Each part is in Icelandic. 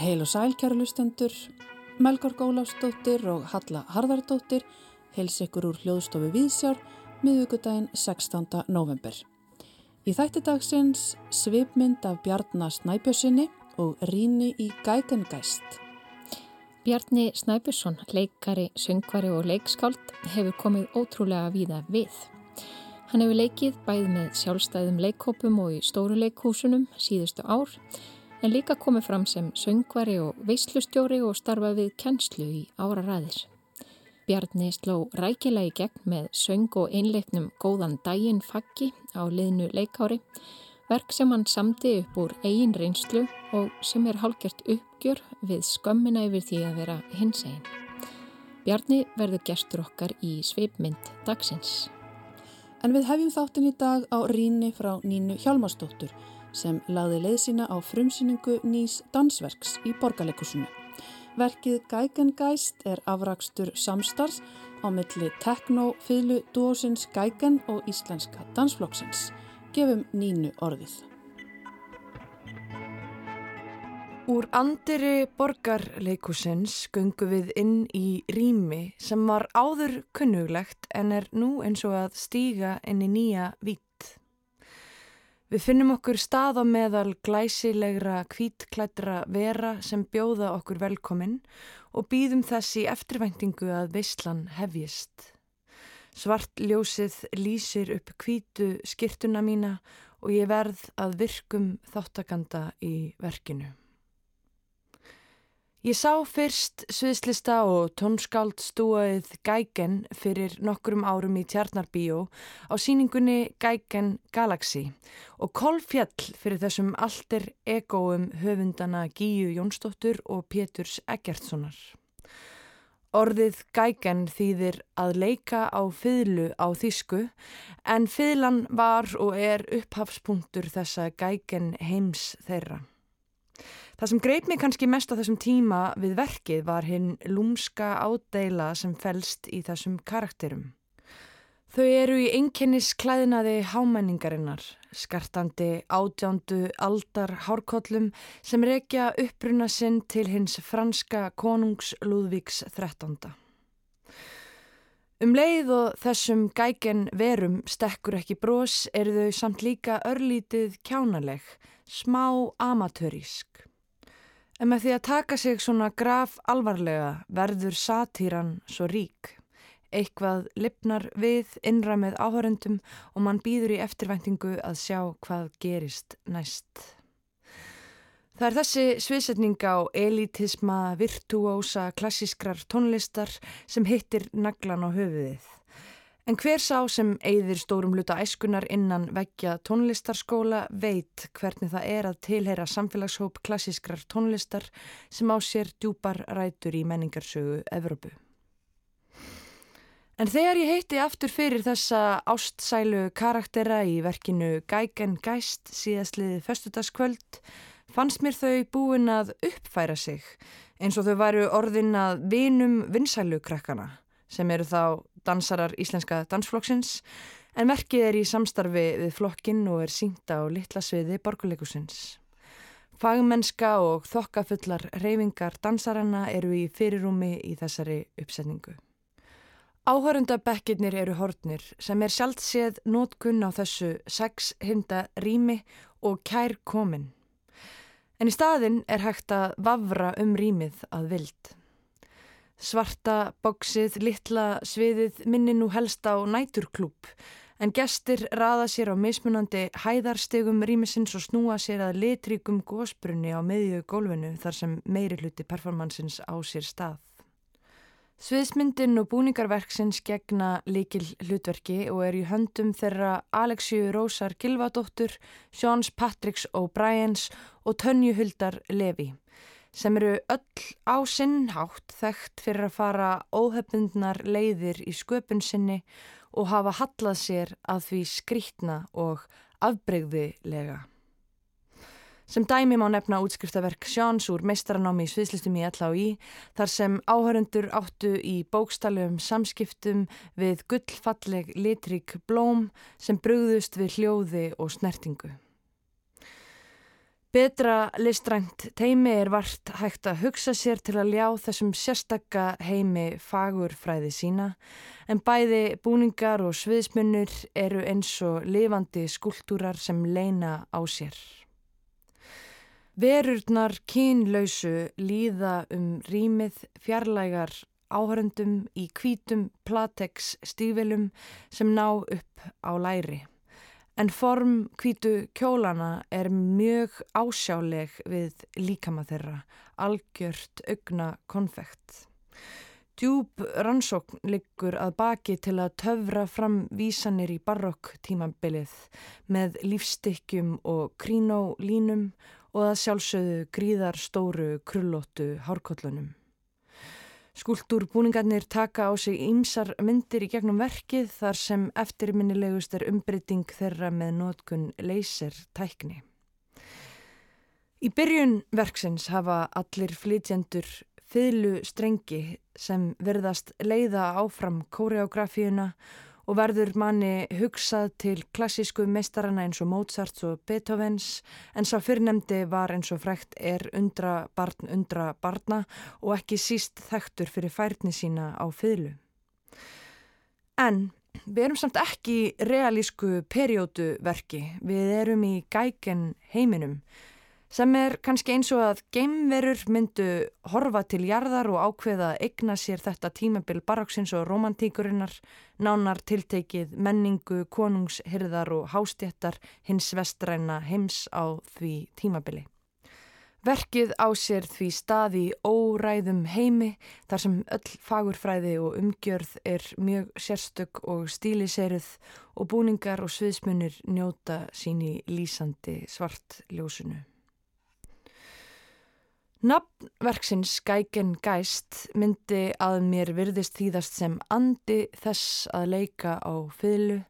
Heil og sæl kæru lustendur, Melgård Gólafsdóttir og Halla Harðardóttir heils ykkur úr hljóðstofu Víðsjár miðugudaginn 16. november. Í þætti dagsins svipmynd af Bjarnar Snæbjörnssoni og Ríni í Gægengæst. Bjarni Snæbjörnsson, leikari, söngvari og leikskáld hefur komið ótrúlega víða við. Hann hefur leikið bæð með sjálfstæðum leikkópum og í stóru leikhúsunum síðustu ár en líka komið fram sem söngvari og veislustjóri og starfað við kennslu í áraræðir. Bjarni sló rækilega í gegn með söng og einleiknum Góðan daginn faggi á liðnu leikári, verk sem hann samti upp úr eigin reynslu og sem er hálgjört uppgjör við skömmina yfir því að vera hins einn. Bjarni verður gestur okkar í sveipmynd dagsins. En við hefjum þáttin í dag á ríni frá Nínu Hjalmarsdóttur sem laði leið sína á frumsýningu nýs dansverks í borgarleikusinu. Verkið Gægengeist er afrakstur samstars á milli teknofyðlu dósins Gægen og íslenska dansflokksins. Gefum nínu orðið. Úr andiri borgarleikusins gungu við inn í rými sem var áður kunnuglegt en er nú eins og að stíga inn í nýja vít. Við finnum okkur stað á meðal glæsilegra kvítklættra vera sem bjóða okkur velkomin og býðum þess í eftirvæntingu að veistlan hefjist. Svart ljósið lýsir upp kvítu skirtuna mína og ég verð að virkum þáttakanda í verkinu. Ég sá fyrst sviðslista og tónskáld stúaðið Gægen fyrir nokkrum árum í Tjarnarbíó á síningunni Gægen Galaxy og kolfjall fyrir þessum alltir egóum höfundana Gíu Jónsdóttur og Péturs Eggertssonar. Orðið Gægen þýðir að leika á fyrlu á þýsku en fyrlan var og er upphafspunktur þessa Gægen heims þeirra. Það sem greip mig kannski mest á þessum tíma við verkið var hinn lúmska áddeila sem fælst í þessum karakterum. Þau eru í einkennis klæðinaði hámenningarinnar, skartandi ádjándu aldar hárkollum sem rekja uppruna sinn til hins franska konungs Lúðvíks 13. Um leið og þessum gæken verum stekkur ekki brós eru þau samt líka örlítið kjánaleg, smá amatörísk. En með því að taka sig svona graf alvarlega verður satýran svo rík. Eitthvað lipnar við innra með áhörendum og mann býður í eftirvæntingu að sjá hvað gerist næst. Það er þessi sviðsetning á elitisma, virtuósa, klassískrar tónlistar sem hittir naglan á höfuðið. En hver sá sem eigðir stórum luta æskunar innan veggja tónlistarskóla veit hvernig það er að tilheyra samfélagshóp klassískrar tónlistar sem á sér djúpar rætur í menningarsögu Evrópu. En þegar ég heiti aftur fyrir þessa ástsælu karaktera í verkinu Gægen Gæst síðastliðið föstudagskvöld fannst mér þau búin að uppfæra sig eins og þau væru orðin að vinum vinsælu krakkana sem eru þá dansarar íslenska dansflokksins en verkið er í samstarfi við flokkinn og er sínt á litla sviði borguleikusins. Fagmennska og þokkafullar reyfingar dansaranna eru í fyrirúmi í þessari uppsetningu. Áhörundabekkirnir eru hortnir sem er sjálft séð nótkunn á þessu sex hinda rými og kær komin. En í staðin er hægt að vafra um rýmið að vild. Svarta bóksið, litla sviðið minni nú helst á næturklúp en gestir raða sér á mismunandi hæðarstegum rýmisins og snúa sér að litríkum gósbrunni á meðjög gólfinu þar sem meiri hluti performansins á sér stað. Sviðsmyndin og búningarverksins gegna líkil hlutverki og er í höndum þeirra Alexiu Rósar Gilvadóttur, Sjóns Patricks O'Briens og Tönju Huldar Levi sem eru öll á sinnhátt þekkt fyrir að fara óhefbundnar leiðir í sköpun sinni og hafa hallað sér að því skrítna og afbreyðilega. Sem dæmi má nefna útskriftaverk Sjáns úr meistaranámi í sviðslistum í L.A.I. þar sem áhörundur áttu í bókstalum samskiptum við gullfalleg litrík blóm sem brugðust við hljóði og snertingu. Betra listrænt teimi er vart hægt að hugsa sér til að ljá þessum sérstakka heimi fagurfræði sína en bæði búningar og sviðsmunur eru eins og lifandi skúltúrar sem leina á sér. Verurnar kínlausu líða um rýmið fjarlægar áhörendum í kvítum platex stífilum sem ná upp á læri en form kvítu kjólana er mjög ásjáleg við líkama þeirra, algjört augna konfekt. Djúb rannsókn liggur að baki til að töfra fram vísanir í barokk tímabilið með lífstykkjum og krínólínum og að sjálfsögðu gríðar stóru krullóttu hárkollunum. Skúltúrbúningarnir taka á sig ýmsar myndir í gegnum verkið þar sem eftirminnilegust er umbreyting þeirra með nótkun leysir tækni. Í byrjun verksins hafa allir flytjendur fylgu strengi sem verðast leiða áfram kóreografíuna og verður manni hugsað til klassísku meistarana eins og Mozart og Beethovens en sá fyrrnemdi var eins og frekt er undra barn undra barna og ekki síst þekktur fyrir færni sína á fyrlu. En við erum samt ekki realísku periódu verki, við erum í gæken heiminum sem er kannski eins og að geimverur myndu horfa til jarðar og ákveða að egna sér þetta tímabil baráksins og romantíkurinnar, nánar tiltekið menningu, konungshyrðar og hástjættar hins vestræna heims á því tímabili. Verkið á sér því staði óræðum heimi þar sem öll fagurfræði og umgjörð er mjög sérstök og stíliseruð og búningar og sviðsmunir njóta sín í lýsandi svartljósunu. Nafnverksins Gæken Gæst myndi að mér virðist þýðast sem andi þess að leika á fylgu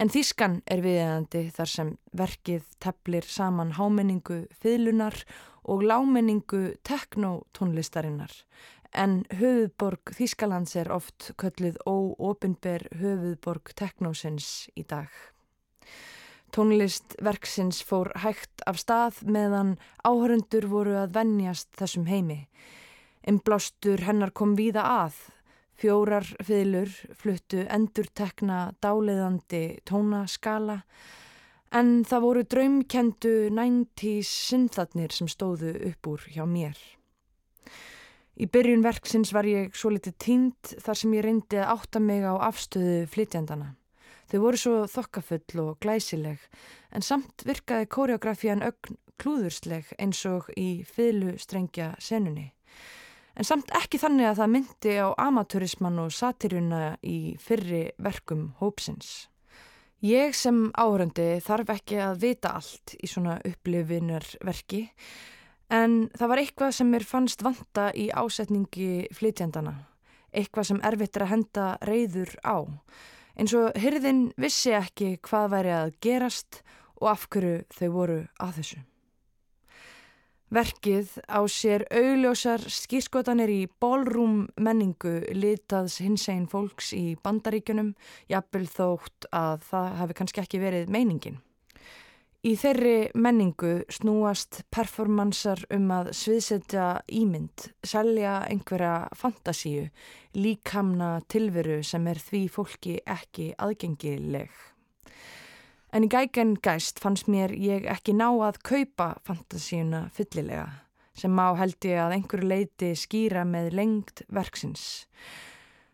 en þýskan er viðeðandi þar sem verkið teplir saman hámenningu fylgunar og lámenningu teknotónlistarinnar en höfuðborg Þýskalands er oft kölluð óopinber höfuðborg teknósins í dag. Tónlistverksins fór hægt af stað meðan áhörundur voru að vennjast þessum heimi. Emblástur hennar kom víða að. Fjórar fiðlur fluttu endur tekna dáleiðandi tónaskala en það voru draumkendu 90's synthatnir sem stóðu upp úr hjá mér. Í byrjun verksins var ég svo litið tínt þar sem ég reyndi að átta mig á afstöðu flytjandana. Þau voru svo þokkafull og glæsileg en samt virkaði koreografían ögn klúðursleg eins og í fylgu strengja senunni. En samt ekki þannig að það myndi á amaturisman og satiruna í fyrri verkum hópsins. Ég sem áhörandi þarf ekki að vita allt í svona upplifinarverki en það var eitthvað sem mér fannst vanta í ásetningi flytjandana. Eitthvað sem erfitt er að henda reyður á eins og hyrðin vissi ekki hvað væri að gerast og af hverju þau voru að þessu. Verkið á sér augljósar skýrskotanir í ballroom menningu litaðs hinsegin fólks í bandaríkunum, jafnvel þótt að það hafi kannski ekki verið meiningin. Í þeirri menningu snúast performansar um að sviðsetja ímynd, selja einhverja fantasíu, líkamna tilveru sem er því fólki ekki aðgengileg. En í gægen gæst fannst mér ég ekki ná að kaupa fantasíuna fyllilega, sem má held ég að einhverju leiti skýra með lengt verksins.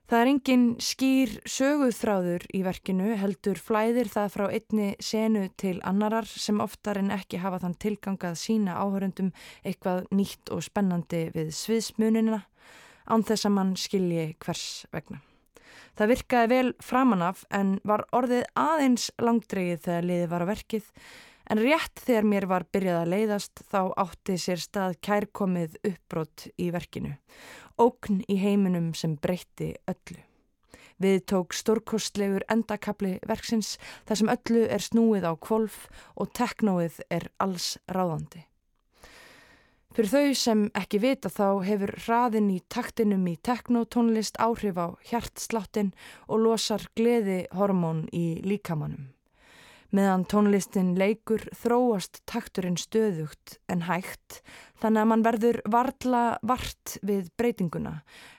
Það er engin skýr söguðþráður í verkinu heldur flæðir það frá einni senu til annarar sem oftar en ekki hafa þann tilgangað sína áhörundum eitthvað nýtt og spennandi við sviðsmunina án þess að mann skilji hvers vegna. Það virkaði vel framanaf en var orðið aðeins langdregið þegar liðið var á verkið en rétt þegar mér var byrjað að leiðast þá átti sér stað kærkomið uppbrott í verkinu. Ókn í heiminum sem breytti öllu. Við tók stórkostlegur endakabli verksins þar sem öllu er snúið á kvolf og teknóið er alls ráðandi. Fyrir þau sem ekki vita þá hefur hraðin í taktinum í teknotónlist áhrif á hjartsláttin og losar gleði hormón í líkamannum. Meðan tónlistin leikur þróast takturinn stöðugt en hægt þannig að mann verður varla vart við breytinguna,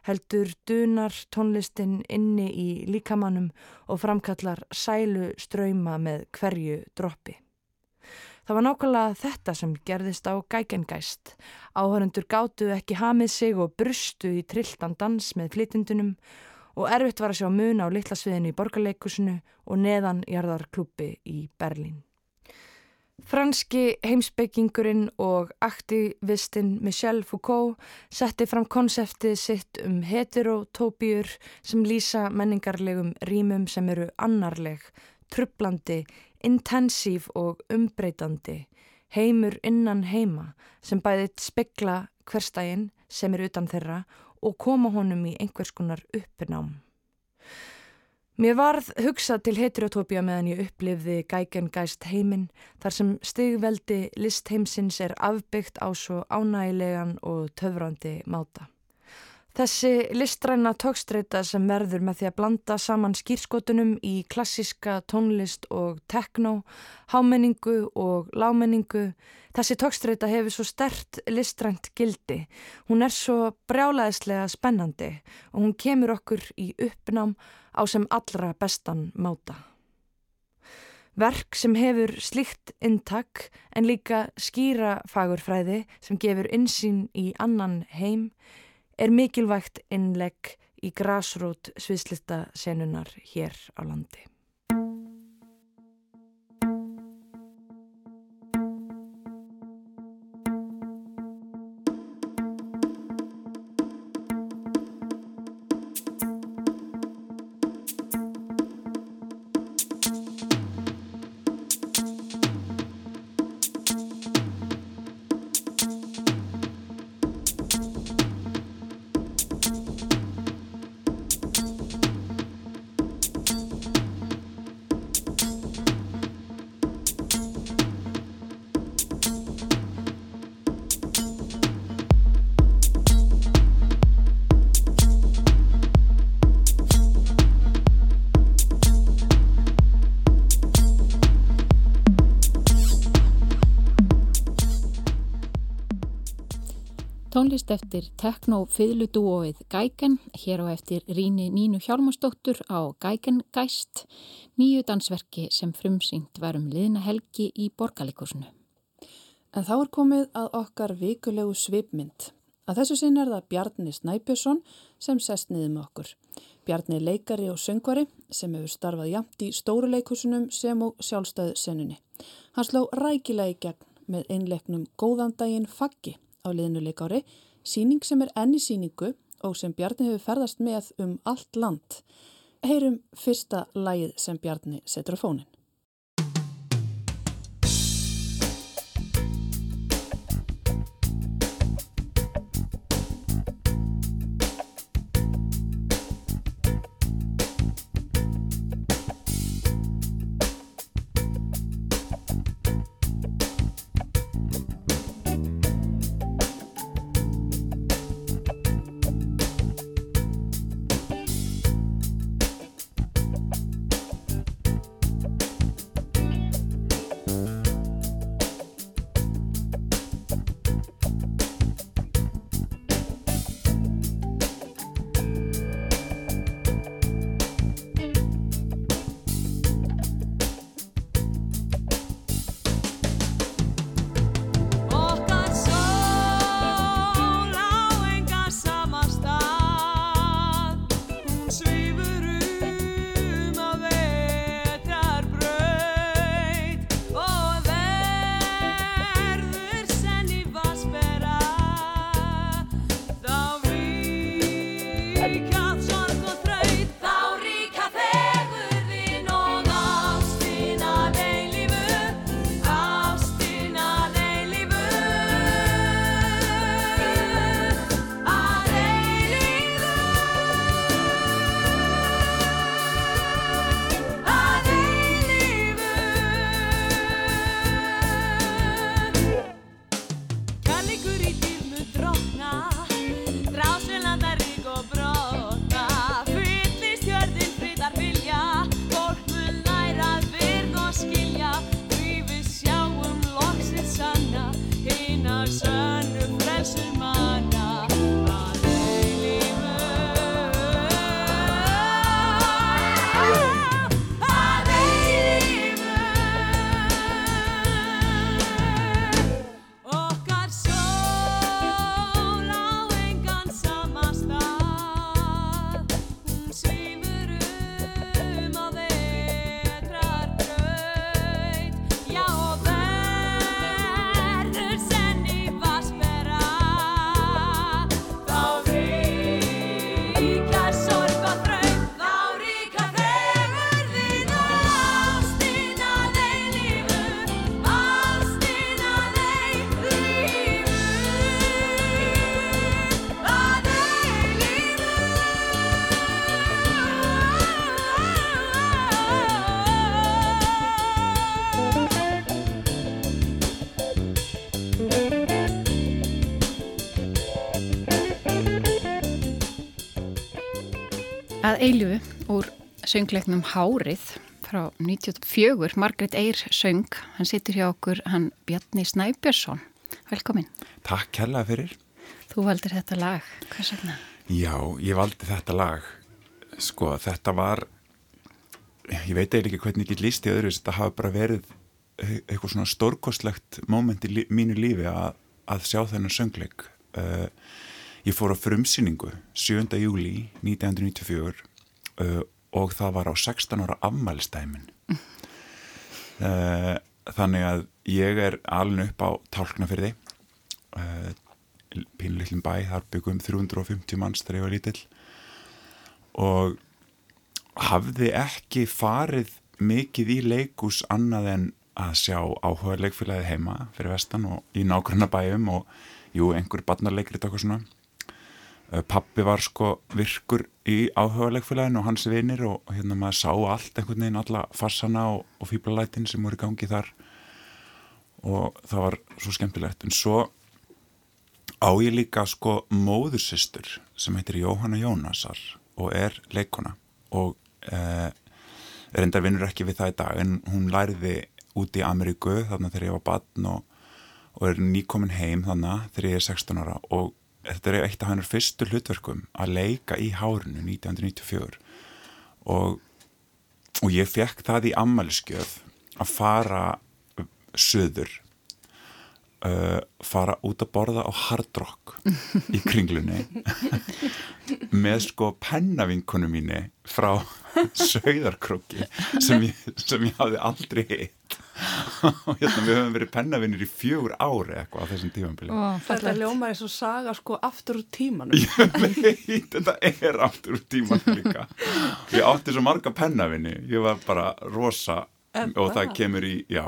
heldur dunar tónlistin inni í líkamannum og framkallar sælu ströyma með hverju droppi. Það var nákvæmlega þetta sem gerðist á gækengæst. Áhörendur gátu ekki hamið sig og brustu í trilltan dans með flytindunum og erfitt var að sjá mun á litlasviðinu í borgarleikusinu og neðan jarðarklúpi í Berlín. Franski heimsbyggingurinn og aktivistinn Michel Foucault setti fram konseptið sitt um heterotópíur sem lýsa menningarlegum rýmum sem eru annarleg, trublandi, intensív og umbreytandi, heimur innan heima sem bæðið spekla hverstægin sem er utan þeirra og koma honum í einhvers konar uppnám. Mér varð hugsað til heterotópia meðan ég upplifði gækjan gæst heiminn þar sem stigveldi listheimsins er afbyggt á svo ánægilegan og töfrandi máta. Þessi listræna tókstreita sem verður með því að blanda saman skýrskotunum í klassiska tónlist og tekno, hámenningu og lámenningu, þessi tókstreita hefur svo stert listrænt gildi. Hún er svo brjálaðislega spennandi og hún kemur okkur í uppnám á sem allra bestan máta. Verk sem hefur slikt intak en líka skýra fagurfræði sem gefur insýn í annan heim er mikilvægt innlegg í grásrót sviðslita senunar hér á landi. Tónlist eftir tekno-fiðludúóið Gæken, hér á eftir Ríni Nínu Hjálmarsdóttur á Gæken Gæst, nýju dansverki sem frumsýnt var um liðna helgi í borgarleikursinu. En þá er komið að okkar vikulegu svipmynd. Að þessu sinn er það Bjarni Snæbjörnsson sem sest niður með okkur. Bjarni er leikari og söngvari sem hefur starfað jamt í stóruleikursunum sem og sjálfstæðu senunni. Hann sló rækilega í gegn með einleiknum Góðandaginn Faggi á liðnuleikári, síning sem er enni síningu og sem Bjarni hefur ferðast með um allt land. Heyrum fyrsta lægið sem Bjarni setur á fónin. Að eilifu úr söngleiknum Hárið frá 94. Margret Eyr söng. Hann situr hjá okkur, hann Bjarni Snæbjörnsson. Velkomin. Takk kærlega fyrir. Þú valdir þetta lag. Hvað segna? Já, ég valdi þetta lag. Sko, þetta var, ég veit eiginlega ekki hvernig ég lísti öðru, þetta hafa bara verið eitthvað svona stórkostlegt moment í lí, mínu lífi að, að sjá þennan söngleik. Uh, Ég fór á frumsýningu 7. júli 1994 uh, og það var á 16 ára afmælistæmin. Mm. Uh, þannig að ég er alveg upp á tálknafyrði, uh, pínlillin bæ, þar byggum 350 manns þegar ég var lítill og hafði ekki farið mikið í leikus annað en að sjá áhuga leikfélagi heima fyrir vestan og í nákvæmna bæjum og jú, einhver barnarleikrit eitthvað svona pappi var sko virkur í áhugalegfélaginu og hans vinir og hérna maður sá allt einhvern veginn alla farsana og, og fýblalætin sem voru í gangi þar. Og það var svo skemmtilegt. En svo á ég líka sko móðursistur sem heitir Jóhanna Jónasar og er leikona og eh, reyndar vinnur ekki við það í dag en hún læriði út í Ameríku þarna þegar ég var barn og, og er nýkomin heim þannig þegar ég er 16 ára. Og þetta er eitt af hannur fyrstu hlutverkum að leika í hárunu 1994 og, og ég fekk það í ammaliðskjöð að fara söður uh, fara út að borða á hardrock í kringlunni með sko pennavinkonu mínu frá sögðarkrokki sem, sem ég hafði aldrei hérna við höfum verið pennavinnir í fjögur ári eitthvað á þessum tímanbili Þetta ljómar eins og saga sko aftur úr tímanum. Ég veit, þetta er aftur úr tímanum líka. Ég átti svo marga pennavinni ég var bara rosa en, og það kemur í, já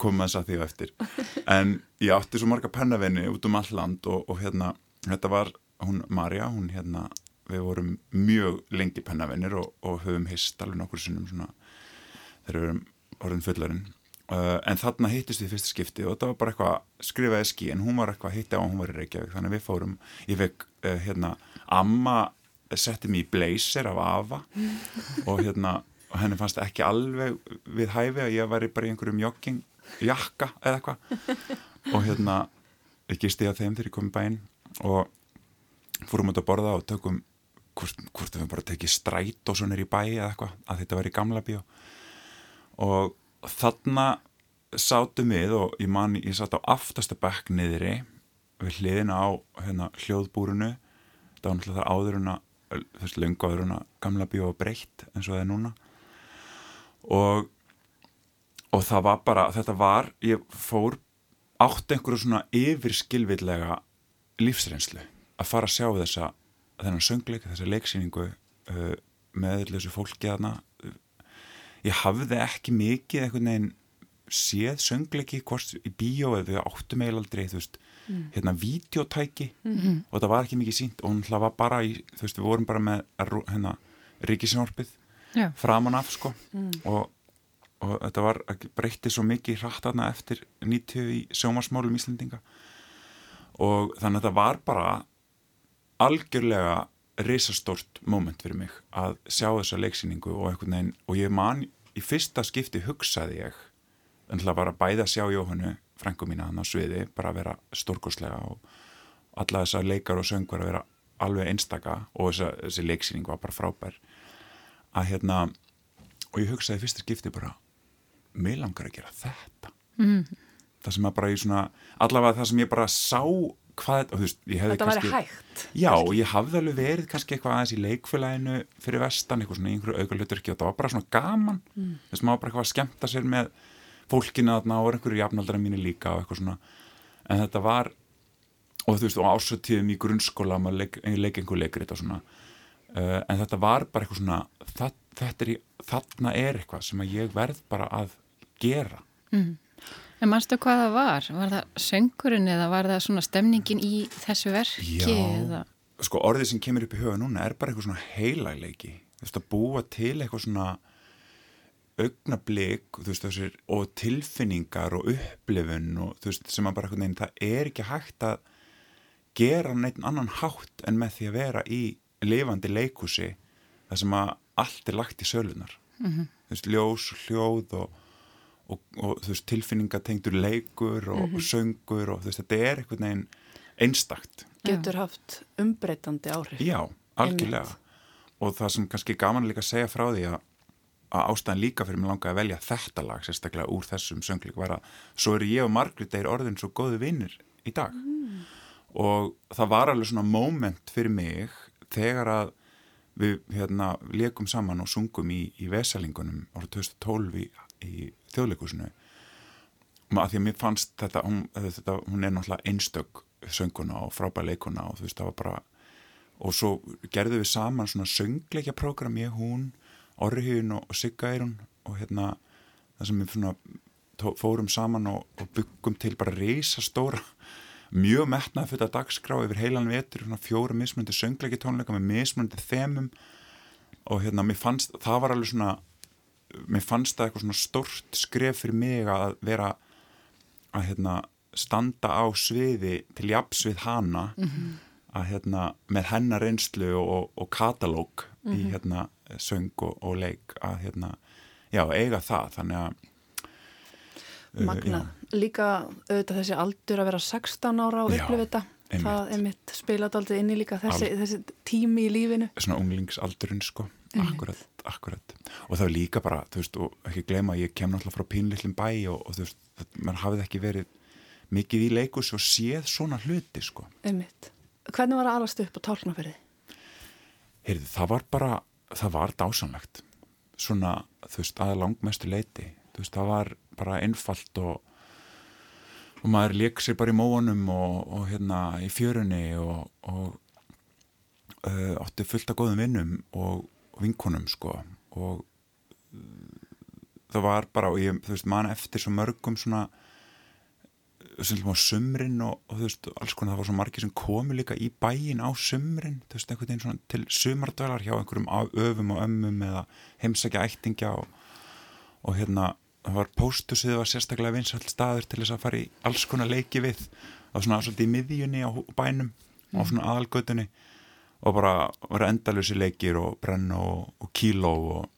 komum þess að því á eftir. En ég átti svo marga pennavinni út um all land og, og hérna, þetta var hún Marja, hún hérna við vorum mjög lengi pennavinnir og, og höfum hist alveg nokkur sinnum svona þegar við erum orðin fullarinn uh, en þarna hittist við fyrsta skipti og það var bara eitthvað skrifaði skí en hún var eitthvað hitti á að hún var í Reykjavík. Þannig að við fórum, ég fekk uh, hérna, amma setti mér í blazer af afa og hérna og henni fannst ekki alveg við hæfi að ég væri bara í einhverjum jogging jakka eða eitthvað. Og hérna gisti að þeim þegar ég kom í bæinn og fórum út að borða og tökum hvort, hvort við bara tekið stræt og svo nýri í bæi eða eitthvað að þetta var í gamla bíó. og þarna sátum við og ég man ég satt á aftasta bekk niðri við hliðina á hérna, hljóðbúrunu það var náttúrulega það áður en að þessi lunga áður en að gamla bíó breytt eins og það er núna. Og og það var bara, þetta var ég fór átt einhverju svona yfirskilvillega lífsreynslu að fara að sjá þessa þennan söngleika, þessa leiksýningu uh, með þessu fólki aðna ég hafði ekki mikið einhvern veginn séð söngleiki hvort í bíó eða við áttum eil aldrei þú veist, mm. hérna videotæki mm -hmm. og það var ekki mikið sínt og hún var bara í, þú veist, við vorum bara með hérna ríkisjórnpið framan af sko mm. og, og þetta var, breytti svo mikið hrætt aðna eftir 90 í sjómasmálum Íslandinga og þannig að þetta var bara algjörlega reysastórt moment fyrir mig að sjá þessa leiksýningu og og ég man í fyrsta skipti hugsaði ég en það var að bæða sjá Jóhannu frængu mína hann á sviði bara að vera stórkoslega og alla þessa leikar og söngvar að vera alveg einstaka og þessa, þessi leiksýning var bara frábær að hérna og ég hugsaði fyrsta skipti bara mig langar að gera þetta mm. það sem að bara í svona allavega það sem ég bara sá hvað, þú veist, ég hefði Þetta kannski Þetta væri hægt Já, og ég hafði alveg verið kannski eitthvað aðeins í leikfélaginu fyrir vestan, eitthvað svona einhverju auðvitaðluturki og það var bara svona gaman. Mm. þess að maður bara eitthvað að skemta sér með fólkinu þarna og einhverju jafnaldra mínu líka og eitthvað svona, en þetta var og þú veist, og ásötíðum í grunnskóla maður leik, leik einhver leikrit og svona. Uh, en þetta var bara eitthvað svona það, þetta er, þarna er eitthvað sem að ég verð bara að gera. Mm. En mannstu hvað það var? Var það söngurinn eða var það svona stemningin í þessu verki? Já, eða? sko orðið sem kemur upp í huga núna er bara eitthvað svona heilagleiki. Þú veist að búa til eitthvað svona augnablík og tilfinningar og upplifun og þú veist sem að bara eitthvað neina, það er ekki hægt að gera neitt annan hátt en með því að vera í lifandi leikusi það sem að allt er lagt í sölunar mm -hmm. þú veist, ljós, hljóð og, og, og þú veist, tilfinningatengtur leikur og, mm -hmm. og söngur og þú veist, þetta er einhvern veginn einstakt. Getur haft umbreytandi áhrif. Já, algjörlega Einmitt. og það sem kannski gaman líka að segja frá því að að ástæðan líka fyrir mig langaði að velja þetta lag sérstaklega úr þessum söngleik var að svo eru ég og Margrit eir orðin svo góðu vinnir í dag mm. og það var alveg svona moment fyrir mig þegar að við hérna leikum saman og sungum í, í Vesalingunum ára 2012 í, í þjóðleikusinu að því að mér fannst þetta hún, þetta, hún er náttúrulega einstök sönguna og frábæð leikuna og þú veist það var bara og svo gerðum við saman svona söngleikja program ég, hún, Orriðin og Sigga Eirun og hérna það sem við svona fórum saman og, og byggum til bara reysa stóra mjög metnað fyrir að dagskrá yfir heilan vetur, fjóru mismundi söngleiki tónleika með mismundi þemum. Og hérna mér fannst, það var alveg svona mér fannst það eitthvað svona stort skref fyrir mig að vera að hérna standa á sviði til japs við hana mm -hmm. að hérna með hennar reynslu og, og katalóg mm -hmm. í mhm. hérna söng og, og leik að hérna, já, eiga það þannig að Magna, uh, líka auðvitað þessi aldur að vera 16 ára og upplifa þetta það er mitt spilat aldrei inni líka þessi, þessi tími í lífinu Svona unglingsaldurinn sko akkurat, akkurat og það er líka bara, þú veist, og ekki glema ég kem náttúrulega frá pínlillin bæ og, og þú veist, mann hafið ekki verið mikið í leikus og séð svona hluti sko. Einmitt. Hvernig var það alast upp á tálknafyrði? Heyrðu, það var bara það var dásanlegt svona, þú veist, að langmestu leiti þú veist, það var bara einfalt og, og maður leik sér bara í móanum og, og hérna í fjörunni og, og uh, átti fullt af góðum vinnum og vinkunum sko og uh, það var bara, og ég, þú veist, mann eftir svo mörgum svona sem á sumrin og, og þú veist alls konar það var svo margir sem komu líka í bæin á sumrin, þú veist, einhvern veginn svona til sumardölar hjá einhverjum öfum og ömmum eða heimsækja ættingja og, og hérna það var póstusið var sérstaklega vinsall staður til þess að fara í alls konar leiki við það var svona svolítið í miðjunni á bænum mm. á svona aðalgötunni og bara var endalusi leikir og brenn og, og kíló og,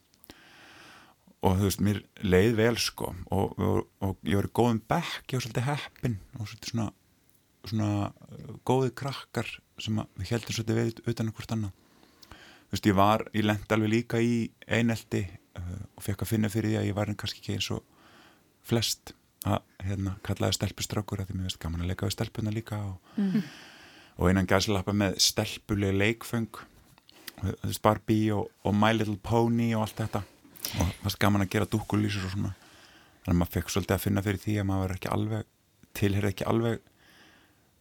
og þú veist, mér leið vel sko og, og ég var í góðum bekk, ég var svolítið heppin og svolítið svona, svona uh, góði krakkar sem við heldum svolítið við utan okkur stanna þú veist, ég var, ég lendi alveg líka í einelti uh, og fekk að finna fyrir því að ég var kannski ekki eins og flest að hérna kallaði stelpustrákur að því mér veist gaman að leika við stelpuna líka og, mm. Og einan gæslappa með stelpuleg leikfeng Barbie og, og My Little Pony og allt þetta og það var gaman að gera dúkulísur og svona þannig að maður fekk svolítið að finna fyrir því að maður ekki alveg tilherði ekki alveg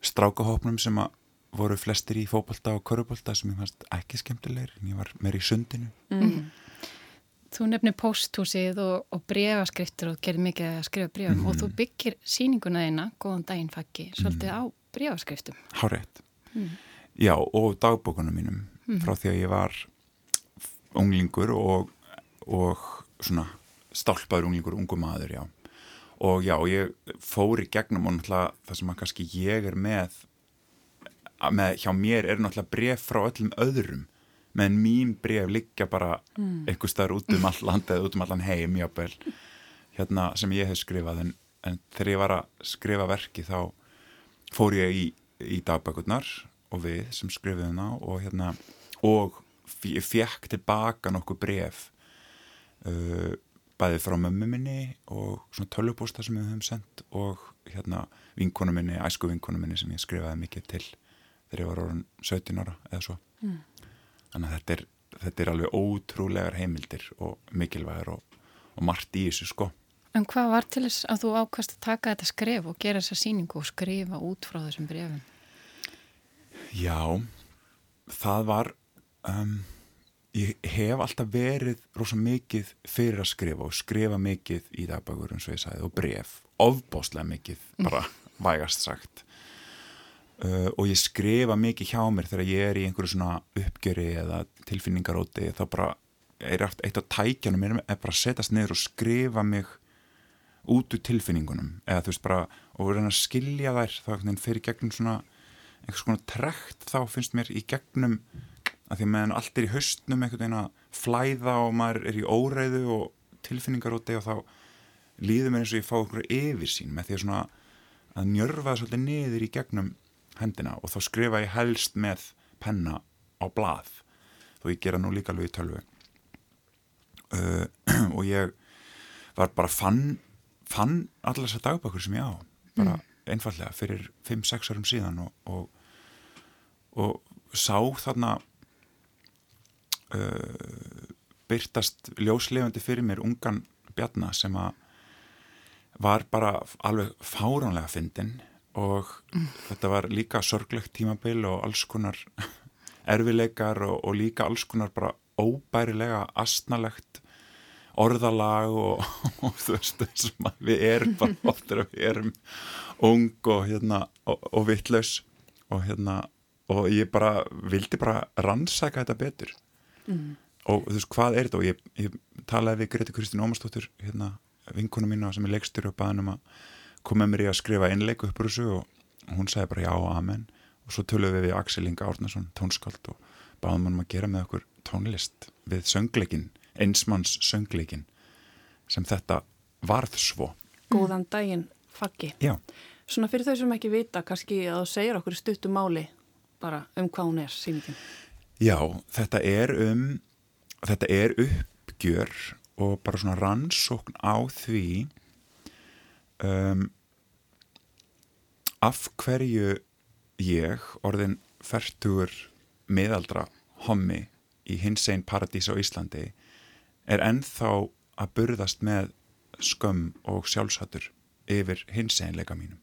strákahópnum sem að voru flestir í fókbalta og körubálta sem ég fannst ekki skemmtilegir en ég var meir í sundinu mm. Þú nefnir posthúsið og, og brefaskriftur og gerir mikið að skrifa brefum mm. og þú byggir síninguna þeina, góðan daginn fakki, svolítið mm. á brefaskriftum. Hárétt. Mm. Já, og dagbókunum mínum mhm. frá því að ég var unglingur og, og svona stálpaður unglingur, ungu maður, já. Og já, ég fór í gegnum og náttúrulega það sem að kannski ég er með, með hjá mér er náttúrulega bref frá öllum öðrum meðan mín bref liggja bara mm. eitthvað starf út um all land eða út um allan heim jábel, hérna, sem ég hef skrifað en, en þegar ég var að skrifa verki þá fór ég í, í dagbækurnar og við sem skrifið hana og hérna og ég fekk tilbaka nokkuð bref uh, bæðið frá mömmu minni og svona tölvupósta sem við höfum sendt og hérna vinkonu minni, æsku vinkonu minni sem ég skrifaði mikið til þegar ég var orðin 17 ára eða svo. Mm. Þannig að þetta er, þetta er alveg ótrúlegar heimildir og mikilvægur og, og margt í þessu sko En hvað var til þess að þú ákast að taka þetta skref og gera þessa síningu og skrifa út frá þessum brefum? Já, það var um, ég hef alltaf verið rosa mikið fyrir að skrifa og skrifa mikið í dagbækur eins og ég sagði og bref, ofbáslega mikið bara vægast sagt. Uh, og ég skrifa mikið hjá mér þegar ég er í einhverju svona uppgjöri eða tilfinningaróti þá bara er eitt af tækjanum er bara að setjast niður og skrifa mig út úr tilfinningunum. Eða þú veist bara og reyna að skilja þær þá fyrir gegnum svona einhvers konar trekt þá finnst mér í gegnum að því meðan allt er í haustnum einhvern veginn að flæða og maður er í óreiðu og tilfinningaróti og þá líður mér eins og ég fá okkur yfir sín með því að svona að njörfa það svolítið niður í gegnum hendina og þá skrifa ég helst með penna á blað þó ég gera nú líka alveg í tölvu. Uh, og ég var bara fann fann allar þessar dagbökur sem ég á bara mm. einfallega fyrir 5-6 árum síðan og, og, og sá þarna uh, byrtast ljóslefandi fyrir mér ungan bjarnar sem að var bara alveg fáránlega fyndin og mm. þetta var líka sorglegt tímabil og alls konar erfileikar og, og líka alls konar bara óbærilega astnalegt orðalag og, og þú veist þessum að við erum bara oftar að við erum ung og hérna og, og vittlaus og hérna og ég bara vildi bara rannsaka þetta betur. Mm. og þú veist hvað er þetta? Og ég, ég talaði við Greti Kristín Ómarsdóttur hérna vinkona mína sem er leikstur og baðin um að koma mér í að skrifa einleiku uppur þessu og hún sagði bara já amen. Og svo töluðum við við Axel Inga Árnason tónskald og baðum hann um að gera með okkur tónlist við söngleikin einsmanns söngleikin sem þetta varð svo. Góðan daginn, Faggi. Já. Svona fyrir þau sem ekki vita, kannski að þú segir okkur stuttu máli bara um hvað hún er síningin Já, þetta er um þetta er uppgjör og bara svona rannsókn á því um, af hverju ég, orðin færtugur miðaldra hommi í hins einn paradís á Íslandi er ennþá að burðast með skömm og sjálfshattur yfir hins einleika mínum.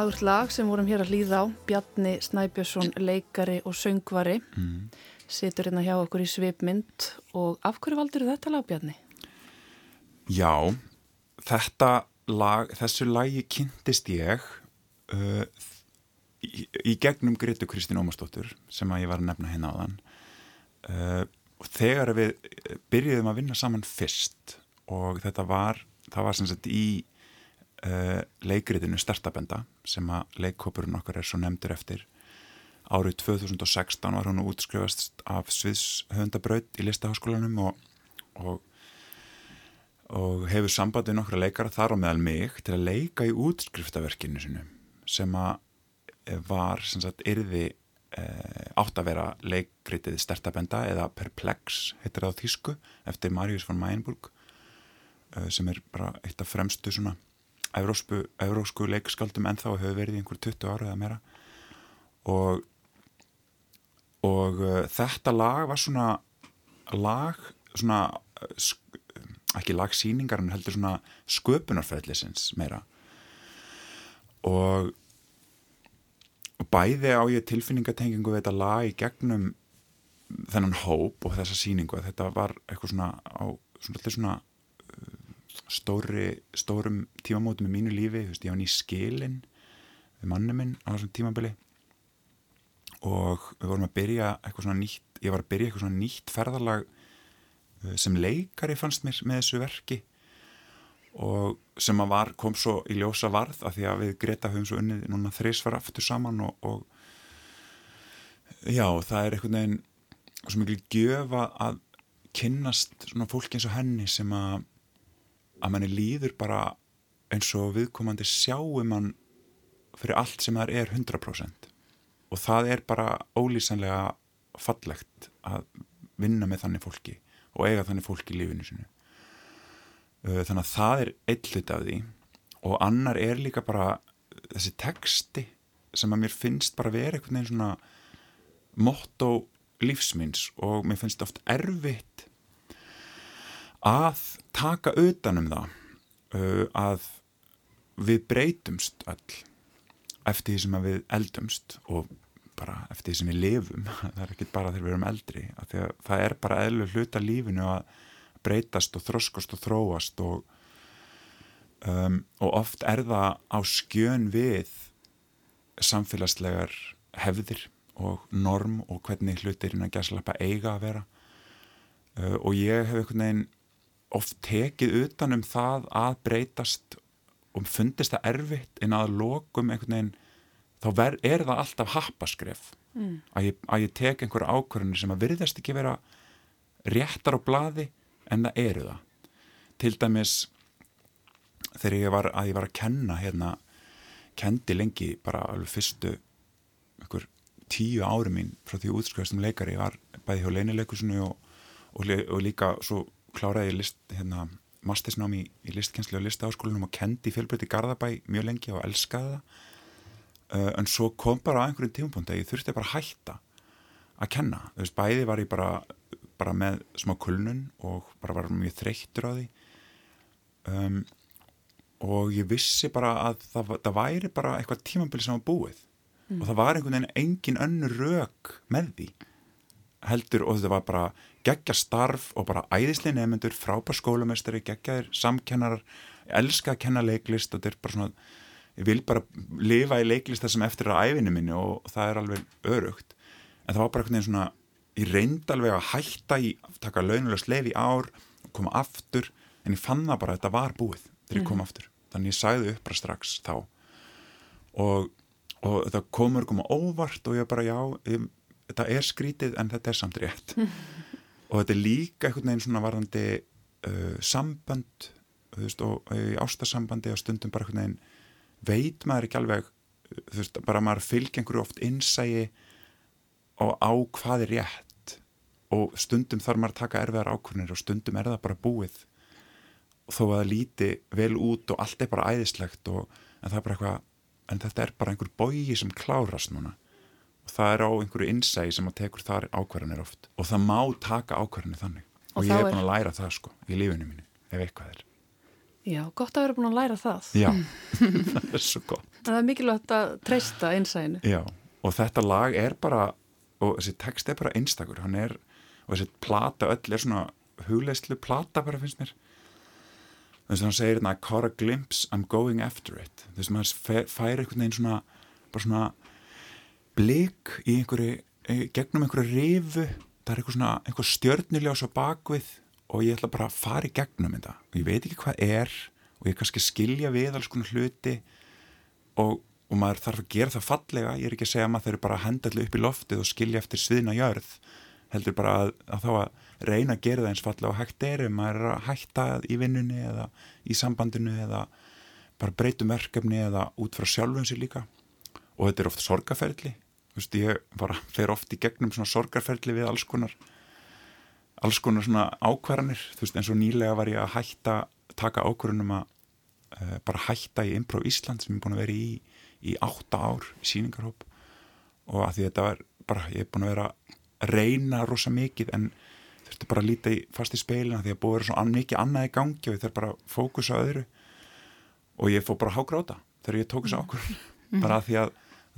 Fagurt lag sem vorum hér að hlýða á Bjarni Snæbjörnsson, leikari og söngvari mm. situr hérna hjá okkur í svipmynd og af hverju valdur þetta lag Bjarni? Já, þetta lag, þessu lagi kynntist ég uh, í, í gegnum Gretu Kristín Ómarsdóttur sem að ég var að nefna hérna á þann uh, og þegar við byrjuðum að vinna saman fyrst og þetta var, það var sem sagt í uh, leikriðinu Stertabenda sem að leikkópurinn okkar er svo nefndur eftir. Árið 2016 var hún útskrifast af Sviðs höfundabraut í listaháskólanum og, og, og hefur sambandið nokkra leikara þar á meðal mig til að leika í útskriftaverkinu sinu sem að var sem sagt yrði eh, átt að vera leikritið Stertabenda eða Perplex heitir það á þýsku eftir Marius von Mayenburg eh, sem er bara eitt af fremstu svona evrósku, evrósku leikskaldum ennþá hefur verið í einhver 20 ára eða meira. Og og uh, þetta lag var svona lag svona ekki lagsýningar en heldur svona sköpunarfæðlisins meira. Og bæði á ég tilfinningatengingu við þetta lag í gegnum þennan hóp og þessa síningu þetta var eitthvað svona á svona, svona stóri, stórum tímamótum í mínu lífi, þú veist, ég var nýj skilin við mannum minn á þessum tímabili. Og við vorum að byrja eitthvað svona nýtt ég var að byrja eitthvað svona nýtt ferðarlag eh, sem leikari fannst mér með þessu verki. Og sem að var, kom svo í ljósa varð af því að við Greta höfum svo unnið núna þreysfara aftur saman og, og já, það er eitthvað neginn svo mikil gjöfa að kynnast svona fólki eins og henni sem að að manni líður bara eins og viðkomandi sjáum mann fyrir allt sem það er 100% og það er bara ólýsanlega fallegt að vinna með þannig fólki og eiga þannig fólki í lífinu sinu uh, þannig að það er eitt hlut af því. Og annar er líka bara þessi texti sem að mér finnst bara verið einhvern veginn svona motto lífsminns og mér finnst oft erfitt að taka utanum það uh, að við breytumst öll eftir því sem við eldumst og bara eftir því sem við lifum. Það er ekki bara þegar við erum eldri það er bara eðlu hluta lífinu að breytast og þroskast og þróast og, um, og oft er það á skjön við samfélagslegar hefðir og norm og hvernig hlutirinn að gæslappa eiga að vera. Uh, og ég hef einhvern veginn oft tekið utanum það að breytast og fundist það erfitt en að lokum einhvern veginn þá ver, er það alltaf happaskref mm. að, ég, að ég tek einhverja ákvörðinu sem að virðast ekki vera réttar á bladi en það eru það til dæmis þegar ég var að ég var að kenna hérna, kendi lengi bara alveg fyrstu einhver tíu ári mín frá því útskvæðstum leikari ég var bæði hjá leinileikusinu og, og, og líka svo kláraði list, hérna, mastisnám í, í listkenslu og listaháskólinum og kendi fjölbreytti Garðabæ mjög lengi og elskaði það. Uh, en svo kom bara á einhverjum tímapunkt að ég þurfti bara að hætta að kenna, þú veist, bæði var ég bara bara með smá kulnun og bara var mjög þreyttur á því. Um, og ég vissi bara að það, það væri bara eitthvað tímabili sem var búið. Mm. og það var einhvern veginn engin önnur rauk með því. Heldur og þetta var bara geggja starf og bara æðislega nefnendur, frábær skólamestari, geggjaðir samkennarar, elska að kenna leiklist og þetta er bara svona, ég vil bara lifa í leiklist það sem eftir að æfinu minni og það er alveg örugt. En það var bara veginn svona, ég reyndi alveg að hætta í, taka launulega sleif í ár koma aftur, en ég fann það bara að þetta var búið þegar ég kom mm. aftur. Þannig ég sæði upp bara strax þá og, og þetta komur koma óvart og ég bara já, ég, þetta er skrítið en þetta er samt rétt. og þetta er líka einhvern veginn svona varðandi uh, sambönd þú veist og í ástasambandi og stundum bara einhvern veginn veit maður ekki alveg þú veist bara maður fylgja einhverju oft innsægi og á hvað er rétt. Og stundum þarf maður að taka erfiðar ákvörnir og stundum er það bara búið. Þó að það líti vel út og allt er bara æðislegt og en það er bara eitthvað en þetta er bara einhver bógi sem klárast núna það er á einhverju innsægi sem að tekur þar ákvarðanir oft og það má taka ákvarðanir þannig og, og ég hef búin að læra það sko í lífinu mínu ef eitthvað er Já, gott að vera búin að læra það. Já, það er svo gott. Það er mikilvægt að treysta einsæðinu. Já, og þetta lag er bara, og þessi text er bara einstakur, er, og þessi plata öll er svona hugleislu plata bara finnst mér. Þess að hann segir hérna, I caught a glimpse, I'm going after it. Þess að maður fær einhvern veginn svona, bara svona blik í einhverju, gegnum einhverju rifu, það er eitthvað svona, einhver stjörniljós á bakvið og ég ætla bara að fara í gegnum þetta. Og ég veit ekki hvað er og ég kannski skilja við alls konar hluti og, og maður þarf að gera það fallega. Ég er ekki að segja að maður þurfi bara að henda allir upp í loftið og skilja eftir sviðna jörð. Heldur bara að, að þá að reyna að gera það eins fallega og hægt er. Ef maður er að hætta í vinnunni eða í sambandinu eða bara breytum verkefni eða út frá sjálfum sér líka og þetta er oft sorgaferðli ég bara fer oft í gegnum svona sorgarferðli við alls konar alls konar svona ákvarðanir. Þú veist eins og nýlega var ég að hætta taka ákvarðunum að uh, bara hætta í Improv Ísland sem ég er búin að vera í í átta ár í síningarhóp og að því þetta var bara, ég er búin að vera að reyna rosa mikið en þurfti bara að líta í, fast í speilina því að búið er svo mikið annað í gangi og ég þarf bara að fókusa öðru. Og ég fó bara að hágráta þegar ég tók þessu ákvarðun -hmm. bara að því að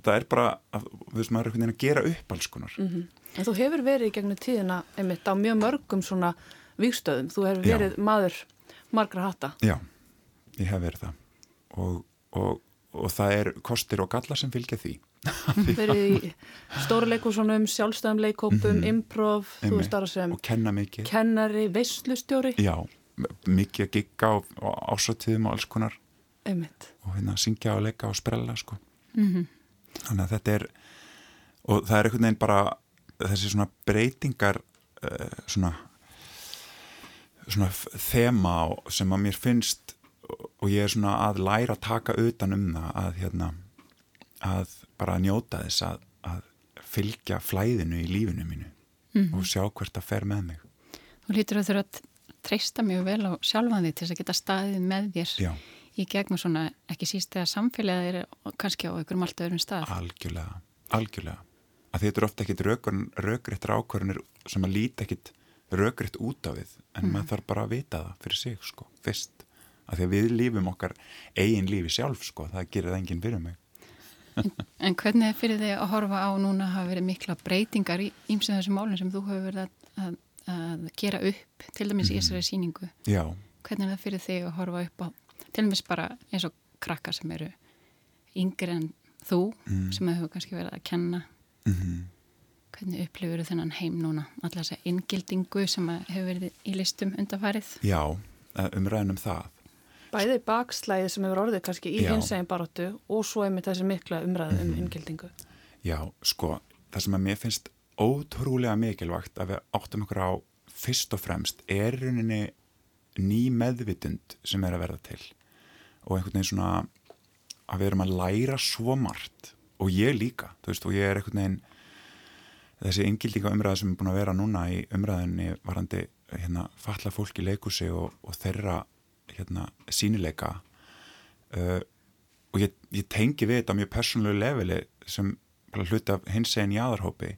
þetta er bara, að, þú veist maður er einhvern veginn að gera upp alls konar mm -hmm. En þú hefur verið í gegnum tíðina einmitt á mjög mörgum svona vikstöðum. Þú hefur verið Já. maður margra hatta. Já, ég hef verið það. Og, og, og það er kostir og galla sem fylgja því. verið í stóra leikúsunum, sjálfstæðum leikópum, mm -hmm. improv, þú veist sem... Og kenna mikið. Kennari, veistlustjóri. Já, mikið að gigga og, og ásattíðum og alls konar. Einmitt. Og hérna syngja og leika og sprella, sko. Mm -hmm. Þannig að þetta er, og það er einhvern veginn bara þessi svona breytingar uh, svona svona þema sem að mér finnst og ég er svona að læra að taka utan um það að hérna að bara njóta þess að, að fylgja flæðinu í lífinu mínu mm -hmm. og sjá hvert að fer með mig Þú lítur að þurfa að treysta mjög vel á sjálfan því til þess að geta staðið með þér Já. Í gegnum svona ekki síst þegar samfélagið er kannski á einhverjum allt öðrum stað Algjörlega, algjörlega að þetta er ofta ekkit rökriðt rákvörnir sem að líti ekkit rökriðt út af við en mm. maður þarf bara að vita það fyrir sig sko, fyrst að því að við lífum okkar eigin lífi sjálf sko, það gerir það enginn fyrir mig en, en hvernig er fyrir þig að horfa á núna hafa verið mikla breytingar í ímsið þessum málinn sem þú hefur verið að, að, að gera upp til dæmis mm. í þessari síningu Já. hvernig er það fyrir þig að horfa upp á til dæmis bara eins og krakka sem eru yngri en þú mm. sem hefur kannski verið að kenna Mm -hmm. Hvernig upplifur þennan heim núna? Alltaf þess að inngildingu sem hefur verið í listum undarfarið? Já, umræðinum það. Bæði bakslæði sem hefur orðið kannski í hinsegin baróttu og svo einmitt þessi mikla umræðu um mm -hmm. inngildingu. Já, sko, það sem að mér finnst ótrúlega mikilvægt að við áttum okkur á fyrst og fremst er rauninni ný meðvitund sem er að verða til og einhvern veginn svona að við erum að læra svo margt. Og ég líka, þú veist, og ég er einhvern veginn þessi yngildíka umræða sem er búin að vera núna í umræðinni varandi hérna falla fólk í leikusi og, og þeirra hérna sínileika uh, og ég, ég tengi við þetta mjög persónulegu leveli sem hluti af hins eginn jáðarhópi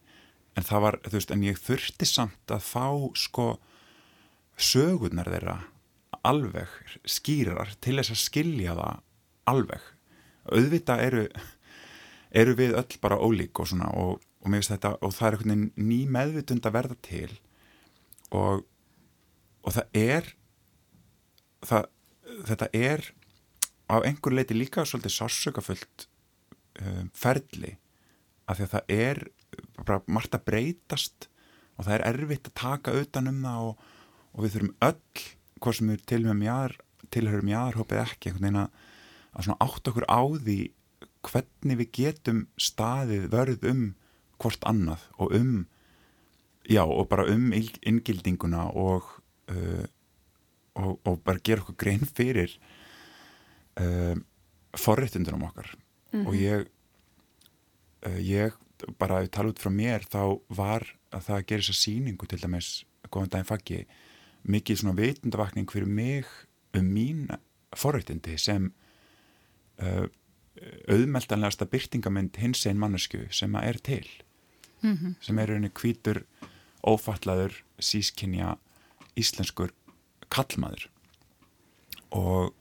en það var, þú veist, en ég þurfti samt að fá sko sögurnar þeirra alveg skýrar til þess að skilja það alveg. Auðvita eru eru við öll bara ólík og svona og, og, þetta, og það er einhvern veginn ný meðvitund að verða til og, og það er það, þetta er á einhver leiti líka svolítið sársökafullt um, ferli af því að það er bara margt að breytast og það er erfitt að taka utan um það og, og við þurfum öll hvað sem við tilhörum jáðarhópið ekki einhvern veginn að, að átt okkur á því hvernig við getum staðið vörð um hvort annað og um já og bara um inngildinguna og, uh, og, og bara gera okkur grein fyrir uh, forréttundunum okkar mm -hmm. og ég uh, ég bara að tala út frá mér þá var að það gerir þessa síningu til dæmis góðan daginn faggi mikið svona veitundavakning fyrir mig um mín forréttindi sem uh, auðmeltanlegasta byrtingamind hins einn mannesku sem að er til mm -hmm. sem er einni kvítur ófallaður sískinja íslenskur kallmaður og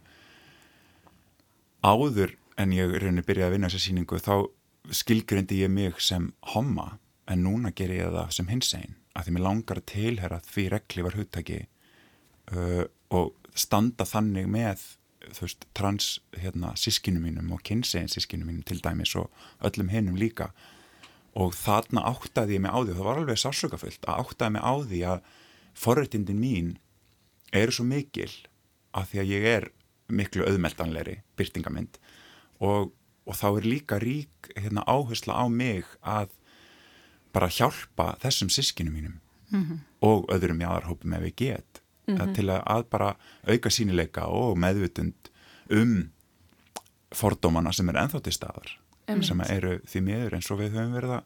áður en ég rauninni byrjaði að vinna þessa síningu þá skilgrindi ég mig sem homma en núna ger ég það sem hins einn að því mér langar að tilhera því regli var hugtaki uh, og standa þannig með þú veist, trans hérna, sískinu mínum og kynsegin sískinu mínum til dæmis og öllum hinnum líka. Og þarna áttaði ég mig á því það var alveg sásökafullt að áttaði mig á því að forrættindin mín eru svo mikil að því að ég er miklu auðmeldanleiri byrtingamind og, og þá er líka rík hérna, áhersla á mig að bara hjálpa þessum sískinu mínum mm -hmm. og öðrum í aðarhópum ef ég get mm -hmm. til að, bara auka sínileika og meðvutund um fordómana sem er enþá til staðar Emitt. sem eru því miður eins og við höfum verið að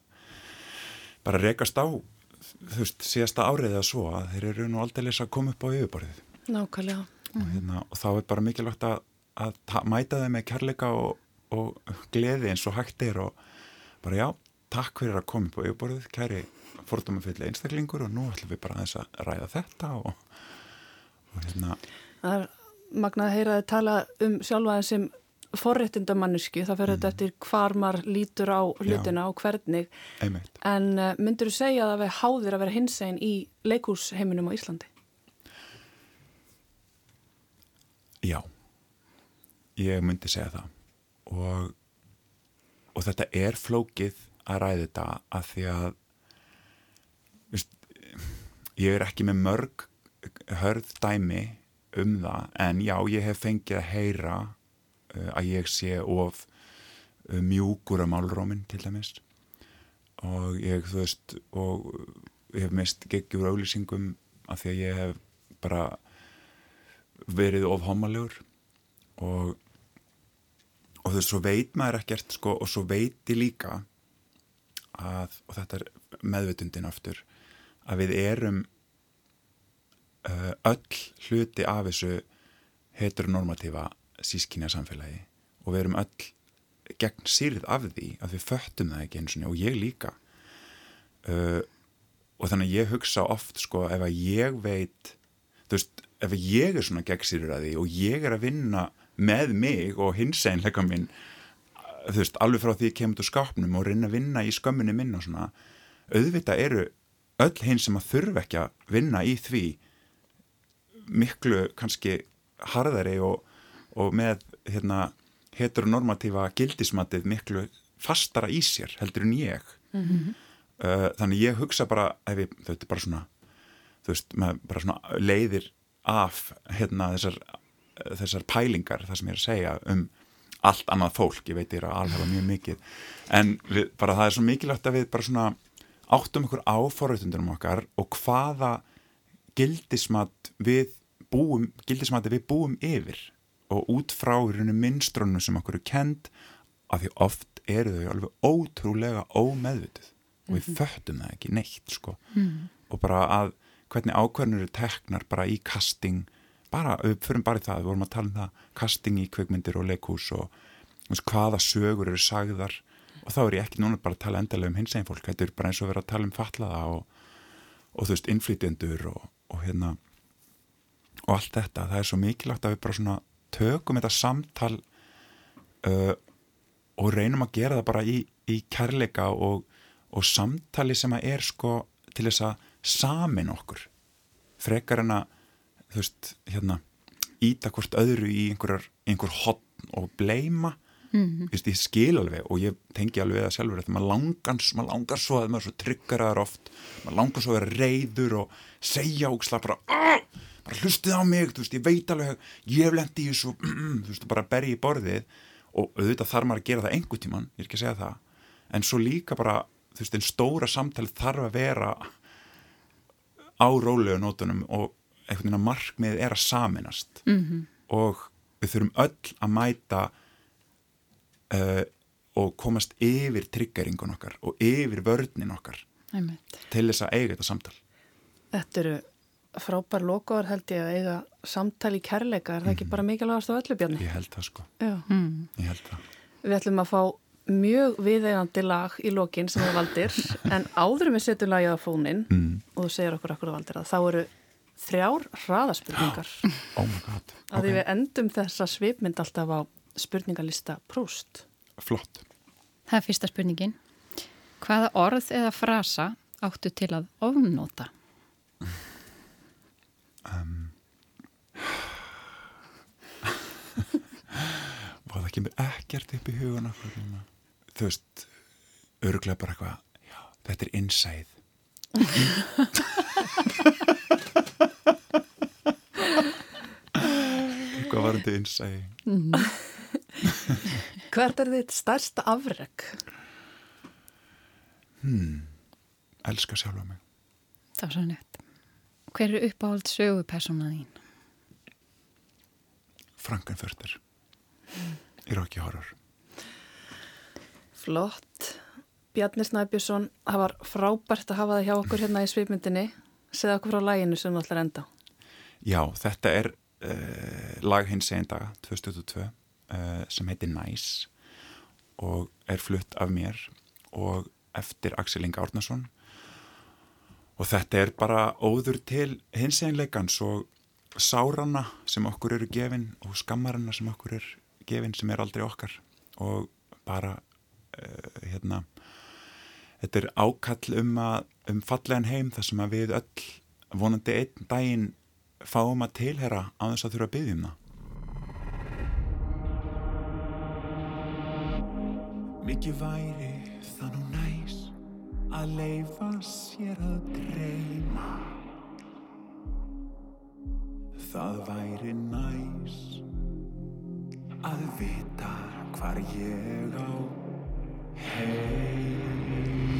bara rekast á þú veist, síðasta árið eða svo að þeir eru nú aldrei að koma upp á yfirborðið Nákvæmlega og, hérna, og þá er bara mikilvægt að, að mæta þeim með kærleika og, og gleði eins og hægt er og bara já, takk fyrir að koma upp á yfirborðið kæri fordómafylli einstaklingur og nú ætlum við bara að, að ræða þetta og hérna Það er magnað að heyra að tala um sjálfaðin sem forréttindamanniski, það fyrir mm. þetta eftir hvar maður lítur á hlutina Já. og hvernig Einmitt. en uh, myndur þú segja að það veri háðir að vera hinsegin í leikúsheiminum á Íslandi? Já ég myndi segja það og, og þetta er flókið að ræði þetta að því að viðst, ég er ekki með mörg hörð dæmi um það en já, ég hef fengið að heyra uh, að ég sé of uh, mjúkur af málrómin til dæmis. Og ég, þú veist, og ég hef mist geggjur auðlýsingum af því að ég hef bara verið of homalegur og og þú veist, svo veit maður ekkert sko, og svo veit ég líka að, og þetta er meðvutundin aftur, að við erum öll hluti af þessu heteronormatífa sískinja samfélagi og við erum öll gegn sýrið af því að við föttum það ekki eins og ég líka. Uh, og þannig að ég hugsa oft sko ef að ég veit þú veist, ef ég er svona gegn sýrið af því og ég er að vinna með mig og hins einleika minn þú veist, alveg frá því ég kemur til skapnum og reyna að vinna í skömminni minn og svona auðvitað eru öll hinn sem að þurfa ekki að vinna í því miklu kannski harðari og, og með hérna, heteronormatífa gildismatið miklu fastara í sér heldur en ég. Mm -hmm. uh, þannig ég hugsa bara ef ég, þetta er bara svona veist, bara svona leiðir af hérna þessar þessar pælingar, það sem ég er að segja um allt annað fólk, ég veit ég er að alhafa mjög mikið, en við, bara það er svo mikilvægt að við bara svona áttum okkur á forrættundunum okkar og hvaða gildismat við búum, gildismati við búum yfir og út frá minnstrónum sem okkur er kend af því oft eru þau alveg ótrúlega ómeðvitið og við mm -hmm. föttum það ekki neitt sko mm. og bara að hvernig ákveðnur eru teknar bara í casting bara, við förum bara í það, við vorum að tala um það casting í kveikmyndir og leikús og veist, hvaða sögur eru sagðar og þá er ég ekki núna bara að tala endalega um hins einn fólk, þetta er bara eins og vera að tala um fatlaða og, og þú veist, innflytjendur og, og hérna og allt þetta, það er svo mikilvægt að við bara svona tökum þetta samtal uh, og reynum að gera það bara í, í kærleika og, og samtali sem að er sko til þess að samin okkur. Frekar en að þú veist, hérna íta hvort öðru í einhverjar einhver hotn og bleima mm -hmm. Ég skil alveg og ég tengi alveg það sjálfur að maður langar, maður langar svo að maður svo tryggar oft, maður langar svo að vera reyður og segja og slappa bara Aah! bara hlustið á mig, þú veist, ég veit alveg ég hef lendið í þessu, þú veist, bara bergi í borðið og auðvitað þarf maður að gera það einhver tíman, ég er ekki að segja það en svo líka bara, þú veist, einn stóra samtali þarf að vera á rólegu nótunum og einhvern veginn að markmið er að saminast mm -hmm. og við þurfum öll að mæta uh, og komast yfir triggeringun okkar og yfir vörninn okkar Æmi. til þess að eiga þetta samtal Þetta eru frábær lokaður held ég að eiga samtali kærleika, er það ekki mhm. bara mikilvægast á öllu björni? Ég held það sko mm. ég held það Við ætlum að fá mjög viðeigandi lag í lokin sem við valdir en áðurum við setjum lagið á fónin mm. og þú segir okkur okkur valdir að þá eru þrjár hraðaspurningar oh my god að okay. við endum þessa svipmynd alltaf á spurningalista Proust. Flott. Það er fyrsta spurningin. Hvaða orð eða frasa áttu til að ofnóta? Um. Var það kemur ekkert upp í hugun Þú veist, öruglega bara eitthvað, já, þetta er innsæð. Hvað var þetta innsæði? Mm -hmm. Hvert er þitt stærsta afreg? Hmm, elska sjálfa mig. Það var svo nett. Hver er uppáhald sögupersona þín? Frankenfurter. Mm. Í Rocky Horror. Flott. Bjarni Snæbjörnsson, það var frábært að hafa það hjá okkur hérna í svipmyndinni. Segð okkur frá læginu sem þú ætlar enda. Já, þetta er uh, lag hins einn daga, 2022 uh, sem heitir Nice og er flutt af mér og eftir Axel Inga Árnason. Og þetta er bara óður til hins einleikans og sárana sem okkur eru gefin og skammarana sem okkur er gefin sem er aldrei okkar. Og bara uh, hérna þetta er ákall um, að, um fallegan heim þar sem að við öll vonandi einn daginn fáum að tilhera á þess að þurfa að byggja um það Mikið væri það nú næs að leifa sér að dreyma. Það væri næs að vita hvar ég á heima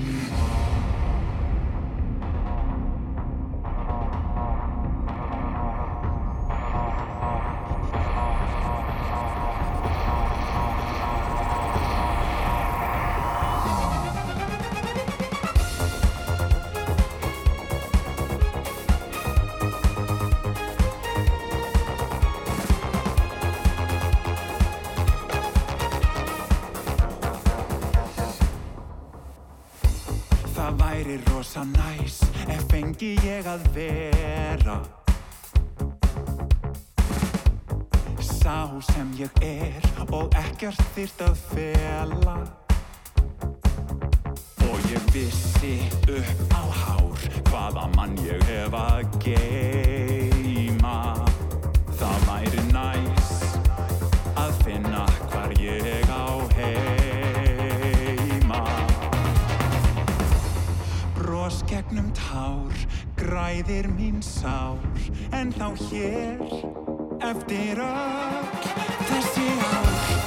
rosa næs ef fengi ég að vera. Sá sem ég er og ekkert þýrt að fela. Og ég vissi upp á hár hvaða mann ég hef að geima Það væri næs að finna hvar ég gegnum tár, græðir mín sár En þá hér, eftir öll þessi ár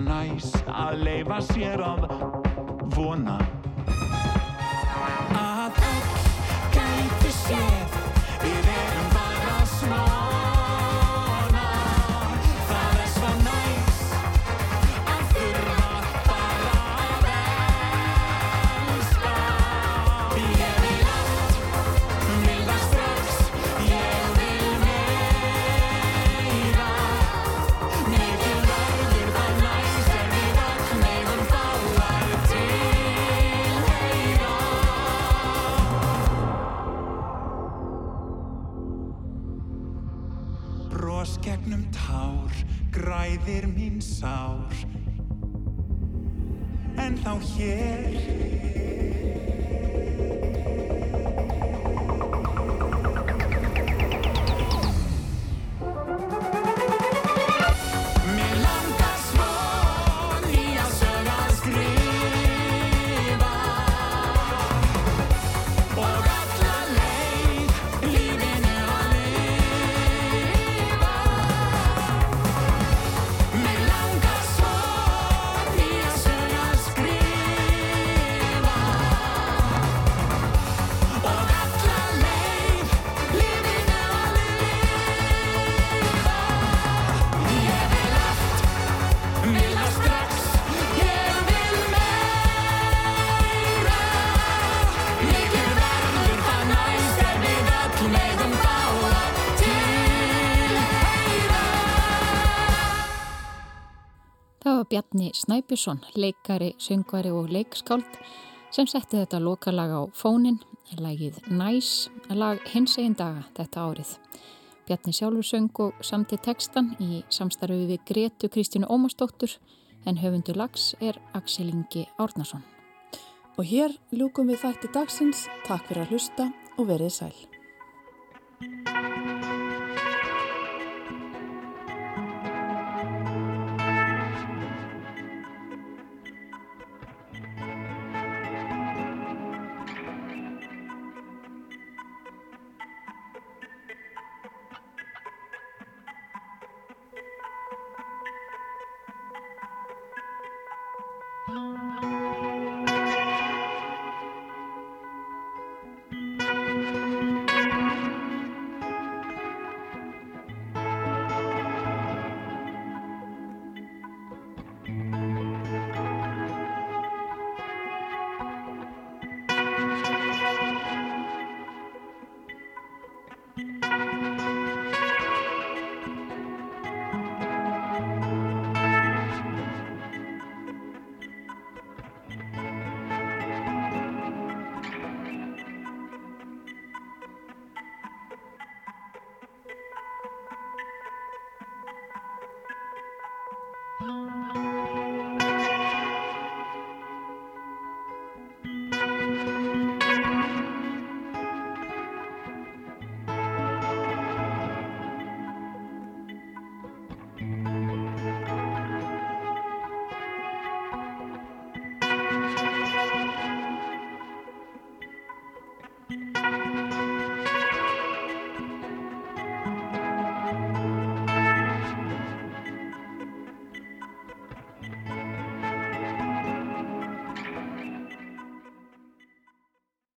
næs að leifa sér að vona En þá hér Snæbjörnsson, leikari, söngvari og leikskáld sem setti þetta lokalag á fónin, lagið Næs, lag hins einn daga þetta árið. Bjarni sjálfur söng og samti tekstan í samstarfi við Gretu Kristínu Ómarsdóttur en höfundu lags er Axel Ingi Árnason. Og hér ljúkum við þætti dagsins. Takk fyrir að hlusta og verið sæl.